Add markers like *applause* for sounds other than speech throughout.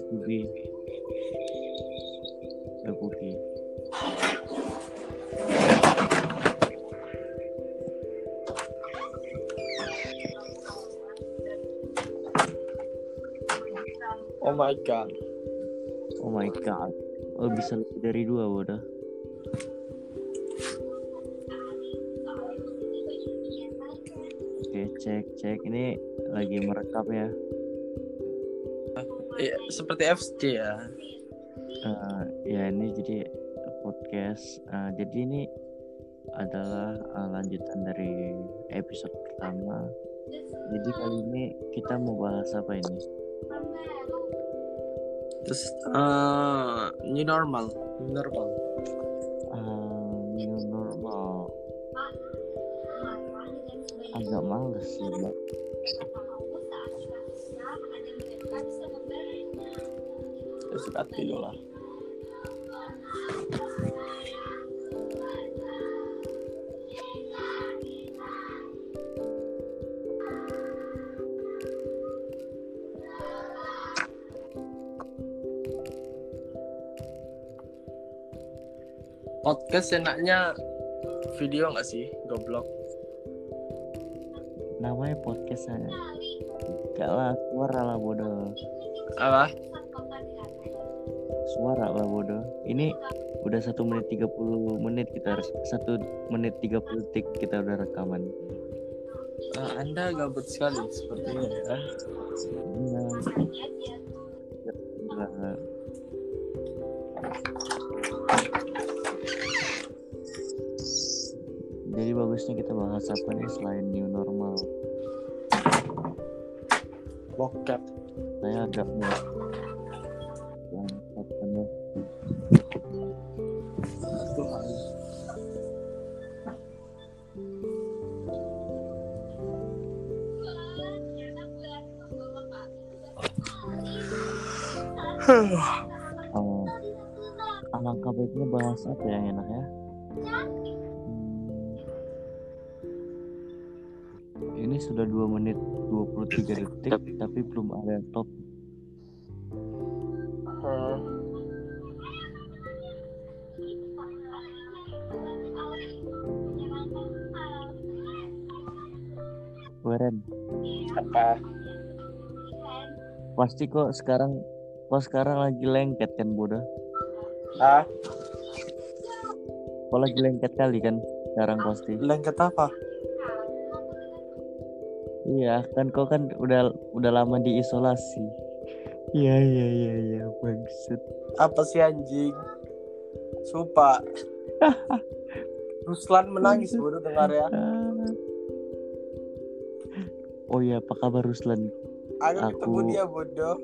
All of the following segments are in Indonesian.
Pugi. Pugi. Oh my god. Oh my god. Oh bisa lebih dari dua udah. Oke cek cek ini lagi merekam ya. Iya, seperti FC ya. Eh, ya ini jadi podcast. Eh, jadi ini adalah eh, lanjutan dari episode pertama. Jadi kali ini kita mau bahas apa ini? Terus eh, new normal, new normal. Eh, new normal. Agak males sih, Mbak. Suka dulu lah. Podcast enaknya video nggak sih, goblok? Namanya podcast saya. Gak lah, suara lah bodoh. Apa? Suara lah bodoh. Ini udah satu menit 30 menit kita satu menit 30 detik kita udah rekaman. Ah, anda gabut sekali sepertinya ya. Iya. Jadi bagusnya kita bahas apa nih selain new normal. Bokep. Saya agak Oh, alangkah baiknya bahas apa yang enak ya? Hmm. Ini sudah 2 menit 23 detik tapi belum ada top. Hmm. Weren, Apa? pasti kok sekarang kok sekarang lagi lengket kan bodoh. Ah, Kok lagi lengket kali kan sekarang pasti. lengket apa? Iya, kan kau kan udah udah lama diisolasi. Iya iya iya iya maksud. Apa sih anjing? Sumpah. *laughs* Ruslan menangis bodoh dengar ya. Oh iya, apa kabar Ruslan? Aku Aku- ketemu dia bodoh.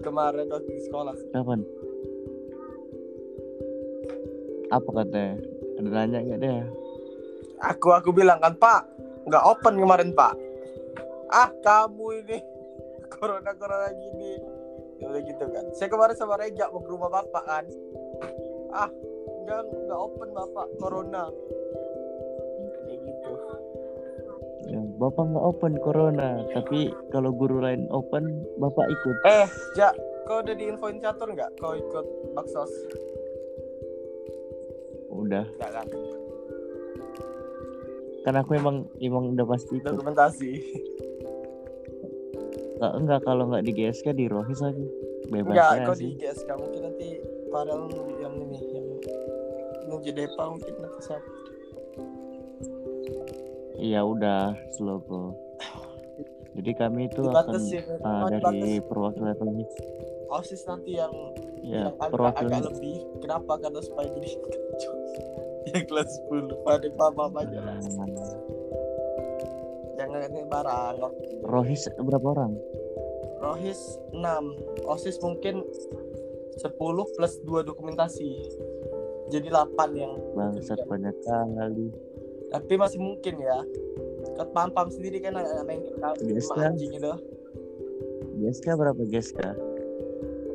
Kemarin waktu di sekolah. Kapan? Apa katanya? Ada nanya nggak dia? Aku aku bilang kan Pak, nggak open kemarin Pak. Ah kamu ini *laughs* corona corona gini. Ya udah gitu kan. Saya kemarin sama Reja mau ke rumah bapak kan. Ah nggak nggak open bapak corona. Bapak nggak open corona, tapi kalau guru lain open, bapak ikut. Eh Ja, kau udah diinfoin catur nggak? Kau ikut baksos? Udah, Nggak kan? kan aku emang emang udah pasti ikut. Dokumentasi. Nggak, enggak kalau nggak di GSK di Rohis aku. Bebas Enggak, aja kau sih. di GSK mungkin nanti Farel yang ini yang menuju Depa mungkin nanti siapa? Iya udah kok. Jadi kami itu akan oh, dari perwakilan. OSIS nanti yang Ya, yang agak, agak lebih. Kenapa? Karena supaya *laughs* jadi yang kelas 10 pada paham aja lah. Jangan ini barang. Rohis berapa orang? Rohis 6, OSIS mungkin 10 plus 2 dokumentasi. Jadi 8 yang Bangsat banyak kali. Tapi masih mungkin ya. Kau paham-paham sendiri kan anak main kan? anjing itu. GSK berapa GSK?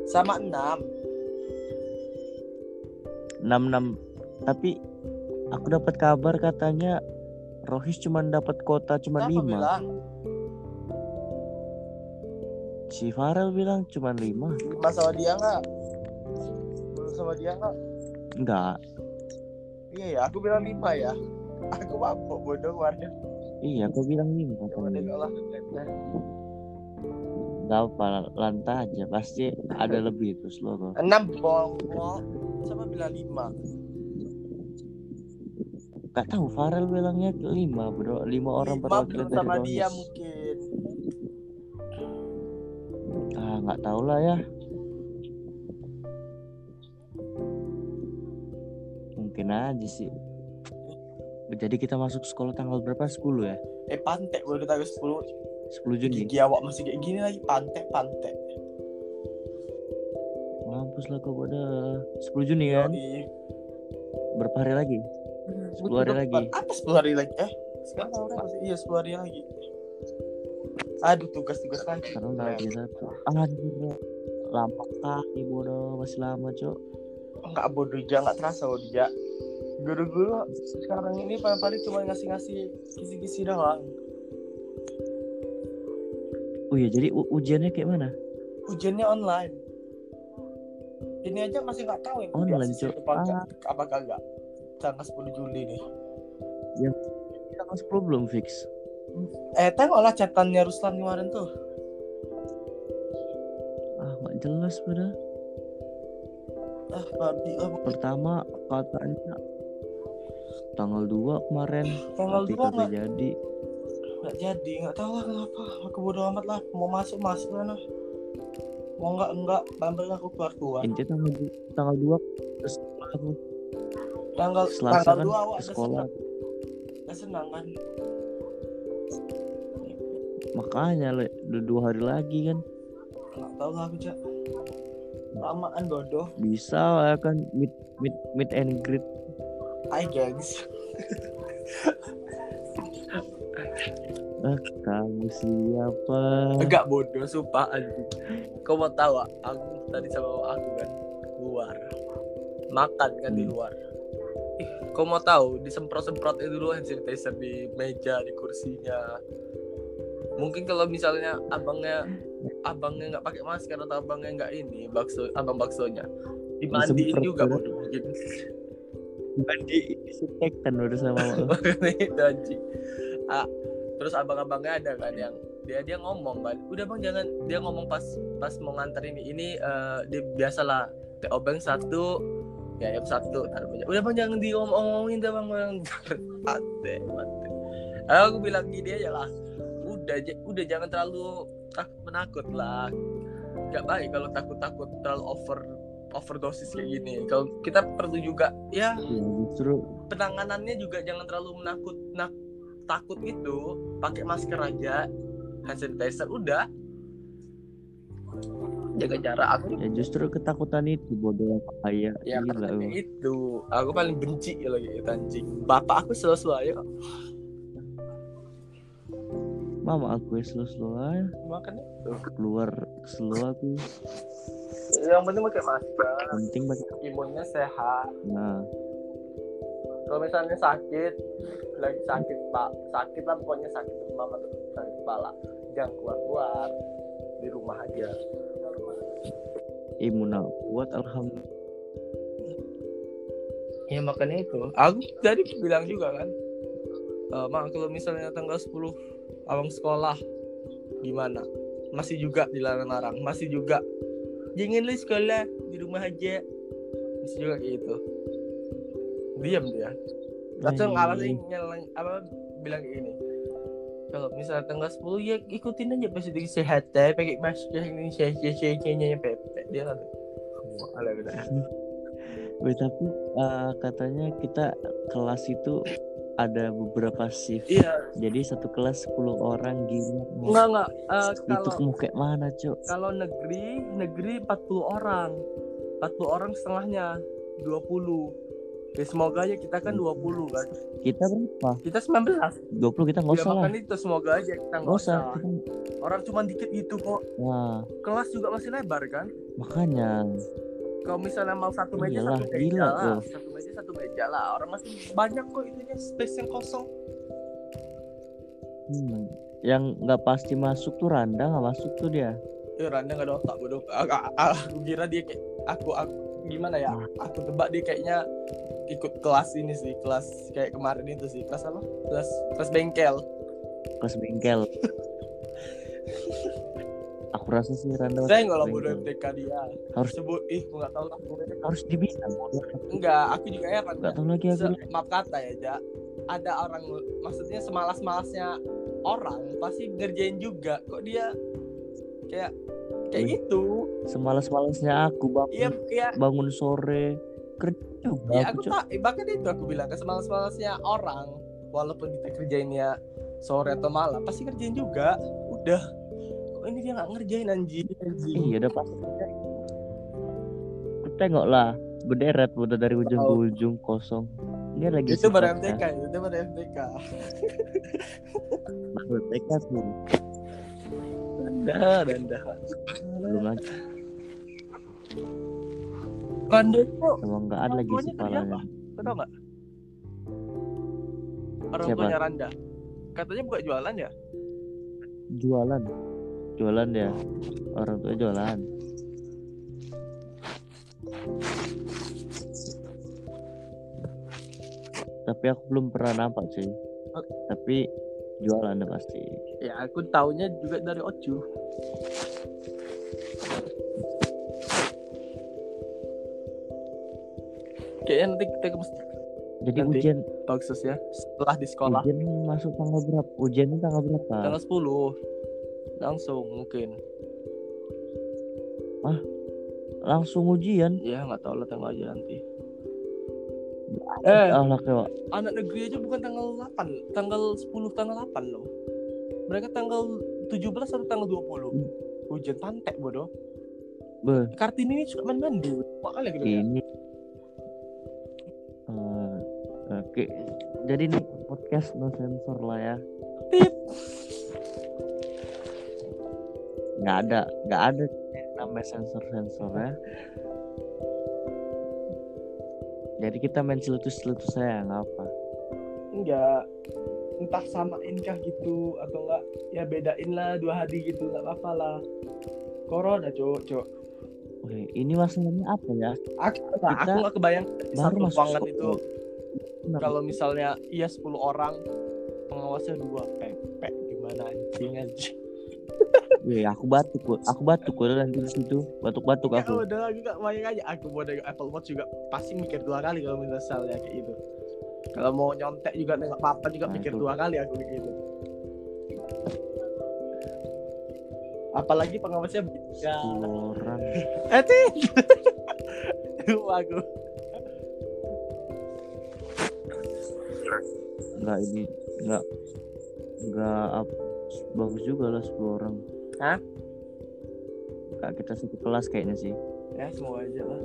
Sama 6. 66 tapi aku dapat kabar katanya Rohis cuma dapat kota cuma lima bilang? Si Farel bilang cuma lima. lima sama dia nggak sama dia nggak Enggak. iya ya aku bilang lima ya aku mabuk bodoh kemarin Iya, aku bilang lima. kemarin olah Gak apa, lantai aja. Pasti ada lebih itu slow kok. enam bongkok sama bilang lima Gak tahu Farel bilangnya lima bro. Lima orang perwakilan dari sama dia mungkin Ah nggak tahu lah ya. Mungkin aja sih. Jadi kita masuk sekolah tanggal berapa? 10 ya? eh pantek baru tanggal sepuluh 10 Juni. gigi awak masih kayak gini lagi pantek pantek Mampus lah kau pada 10 Juni kan? Yoi. Berapa hari lagi? 10 hari Minggu lagi. apa 10 hari lagi eh sekarang tanggal berapa sih iya 10 hari lagi aduh tugas-tugas lagi Sekarang tanggal 31. Anjir. Lama kali bodoh, masih lama, Cok. nggak bodoh ja nggak terasa bodoh ja guru-guru sekarang ini paling-paling cuma ngasih-ngasih kisi-kisi doang Oh iya, jadi ujiannya kayak mana? ujiannya online ini aja masih nggak tahu ini Online, Cuk. apa Ah. kagak tanggal 10 Juli nih Tanggal 10 belum fix. eh tengoklah catatannya Ruslan kemarin tuh Ah, nggak jelas pada. ah babi lah Pertama katanya tanggal 2 kemarin. Tanggal tapi dua kagak nggak jadi. nggak jadi nggak tahu lah kenapa. Aku bodo amat lah. Mau masuk masuk mana? Mau nggak enggak bambel aku keluar keluar. Intinya tanggal tanggal 2 terus aku. Tanggal Selasa tanggal kan dua awak ke udah sekolah. udah senang kan? Makanya le, udah dua hari lagi kan. Nggak tahu lah aku cak. Lamaan bodoh. Bisa lah kan meet meet meet and greet. Hai gengs Ah, kamu siapa? agak bodoh sumpah anjing. Kau mau tahu ah, aku tadi sama aku kan keluar. Makan kan di Hmm. luar. Ih kau mau tahu disemprot semprotnya dulu hand sanitizer di meja di kursinya. Mungkin kalau misalnya abangnya abangnya nggak pakai masker atau abangnya nggak ini bakso abang baksonya dimandiin juga bodoh mungkin Mandi disinfektan udah sama *laughs* itu anjing ah, terus abang-abangnya ada kan yang dia dia ngomong kan udah bang jangan. Dia ngomong pas pas mau nganter ini ini eh, dia biasalah teh obeng satu ya yang satu taruh udah bang jangan diomong-omongin dah bang bang. *laughs* Mati aku bilang gini aja lah udah udah jangan terlalu takut menakut lah gak baik kalau takut-takut terlalu over overdosis kayak gini. Kalau kita perlu juga ya Ya, justru. penanganannya juga jangan terlalu menakut nak takut gitu. Pakai masker aja hand sanitizer udah. Jaga jarak aku ya justru ketakutan itu bodoh bahaya. ya karena itu. Aku paling benci ya lagi itu anjing. Bapak aku selalu selalu ayo. Mama aku ya slow-slow aja. makan itu. Keluar slow aku. Yang penting pakai masker Penting pakai. imunnya sehat Nah, kalau misalnya sakit lagi sakit pak sakit lah pokoknya sakit demam atau sakit kepala jangan keluar keluar di rumah aja imun kuat alhamdulillah. Ya makanya itu. Aku tadi bilang juga kan. Eh mak kalau misalnya tanggal 10 abang sekolah gimana? Masih juga dilarang-larang, masih juga jangan lu sekolah di rumah aja. Masih juga kayak gitu. Diam dia. Langsung apa sih nyelang apa bilang kayak gini. Kalau misalnya tanggal 10 ya ikutin aja prosedur kesehatan, pakai masker ini saya saya saya pepe dia kan. Ala benar. *laughs* Weh, tapi eh, katanya kita kelas itu ada beberapa shift. Iya, Jadi satu kelas 10 orang gila. enggak enggak. Eh, itu kalau mau kayak mana, Cok? kalau negeri negeri 40 orang 40 orang setengahnya 20 ya semoga aja kita kan 20 kan Kita berapa? kita 19 20 kita nggak ya usah lah. makanya itu semoga aja kita Nggak nggak usah. usah Kita- orang cuma dikit gitu kok Wah, kelas juga masih lebar kan makanya. Kalau misalnya mau satu meja Iyalah, satu meja gila lah tuh. satu meja satu meja lah orang masih banyak kok itunya space yang kosong Hmm. Yang nggak pasti masuk tuh Randa nggak masuk tuh dia. Eh, Randa nggak ada otak bodoh. Aku, aku kira dia kayak aku, aku gimana ya? Aku tebak dia kayaknya ikut kelas ini sih, kelas kayak kemarin itu sih. Kelas apa? Kelas kelas bengkel. kelas bengkel *laughs* rasa sih Randa Saya nggak lah bodoh MTK dia. harus Sebut, ih, aku nggak tahu lah. harus bodoh. Enggak, aku juga heran. nggak tahu lagi aku maaf kata ya, Ja. Ada orang, maksudnya semalas-malasnya orang pasti ngerjain juga. Kok dia kayak kayak Wih. gitu? semalas-malasnya aku bangun Iya, iya. bangun sore kerja juga Ya aku, aku tak, bahkan itu aku bilang ke semalas-malasnya orang, walaupun kita kerjainnya sore atau malam, pasti kerjain juga. Udah, kok ini dia nggak ngerjain anjing, anjing. iya udah pasti tengok lah berderet udah dari ujung ke Oh. ujung kosong ini lagi Itu baru. MTK, itu baru MTK. baru TK tuh Dah, dan dah. belum lagi Randa itu emang nggak ada lagi sih palanya tau nggak? Orang tuanya Randa. Katanya buka jualan ya? jualan jualan ya orang tua jualan tapi aku belum pernah nampak sih Oh. tapi jualan udah pasti Ya aku taunya juga dari Ocu. Kayaknya nanti kita ke masjid jadi Nanti. ujian Baksus ya. Setelah di sekolah. ujian masuk tanggal berapa ujiannya tanggal berapa Tanggal 10. Langsung mungkin. langsung ujian Ya nggak tahu lah tanggal aja nanti. Eh, Allah anak negeri aja bukan tanggal 8, tanggal 10 tanggal 8 loh. Mereka tanggal 17 atau tanggal 20. Ujian pantek bodoh. beh Kartini ini suka main mandi. Makanya gitu ya. ini Eh, oke jadi nih podcast no sensor lah ya Tip. Nggak ada nggak ada namanya sensor sensor ya jadi kita main celutus celutus saya nggak apa Enggak. Entah samain kah gitu atau enggak ya bedain lah dua hari gitu nggak apa-apa lah. Corona, cok, cok. Oke, ini masalahnya apa ya Aku, Kita aku nggak kebayang satu ruangan itu kalau misalnya iya 10 orang pengawasnya dua pepek gimana anjing anjing Wih, aku batuk aku batuk kok nanti di situ. Batuk batuk ya aku. udah aku gak bayang aja. Aku mau dari Apple Watch juga pasti mikir dua kali kalau misalnya kayak gitu. Kalau mau nyontek juga nggak apa-apa juga Nah, mikir itu. dua kali aku kayak gitu. Apalagi pengawasnya Sepuluh orang. *laughs* Eh! Duh, *laughs* aku. Nggak ini nggak nggak ap- bagus juga lah 10 orang Hah? Kak kita satu kelas kayaknya sih ya semoga aja lah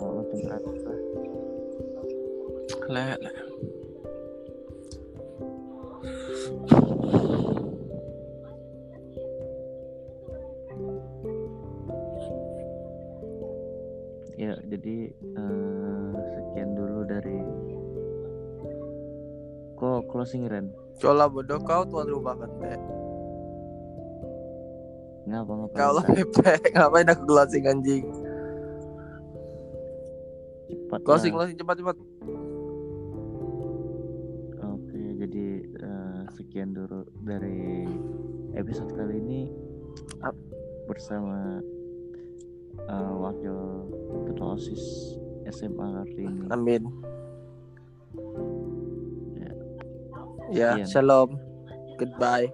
kalau temperatur Lek, lek. ya jadi eh, sekian dulu dari kok closing Ren Cola bodoh kau tuan rumah teh. ngapa ngapa Kau lah Pepe, *laughs* ngapain aku closing anjing? cepat Closing lah. closing cepat cepat. oke jadi eh, sekian dulu dari episode kali ini bersama eh, wakil ketua osis SMA Kartini Amin. Ya. Ya, Sekian. shalom. Goodbye.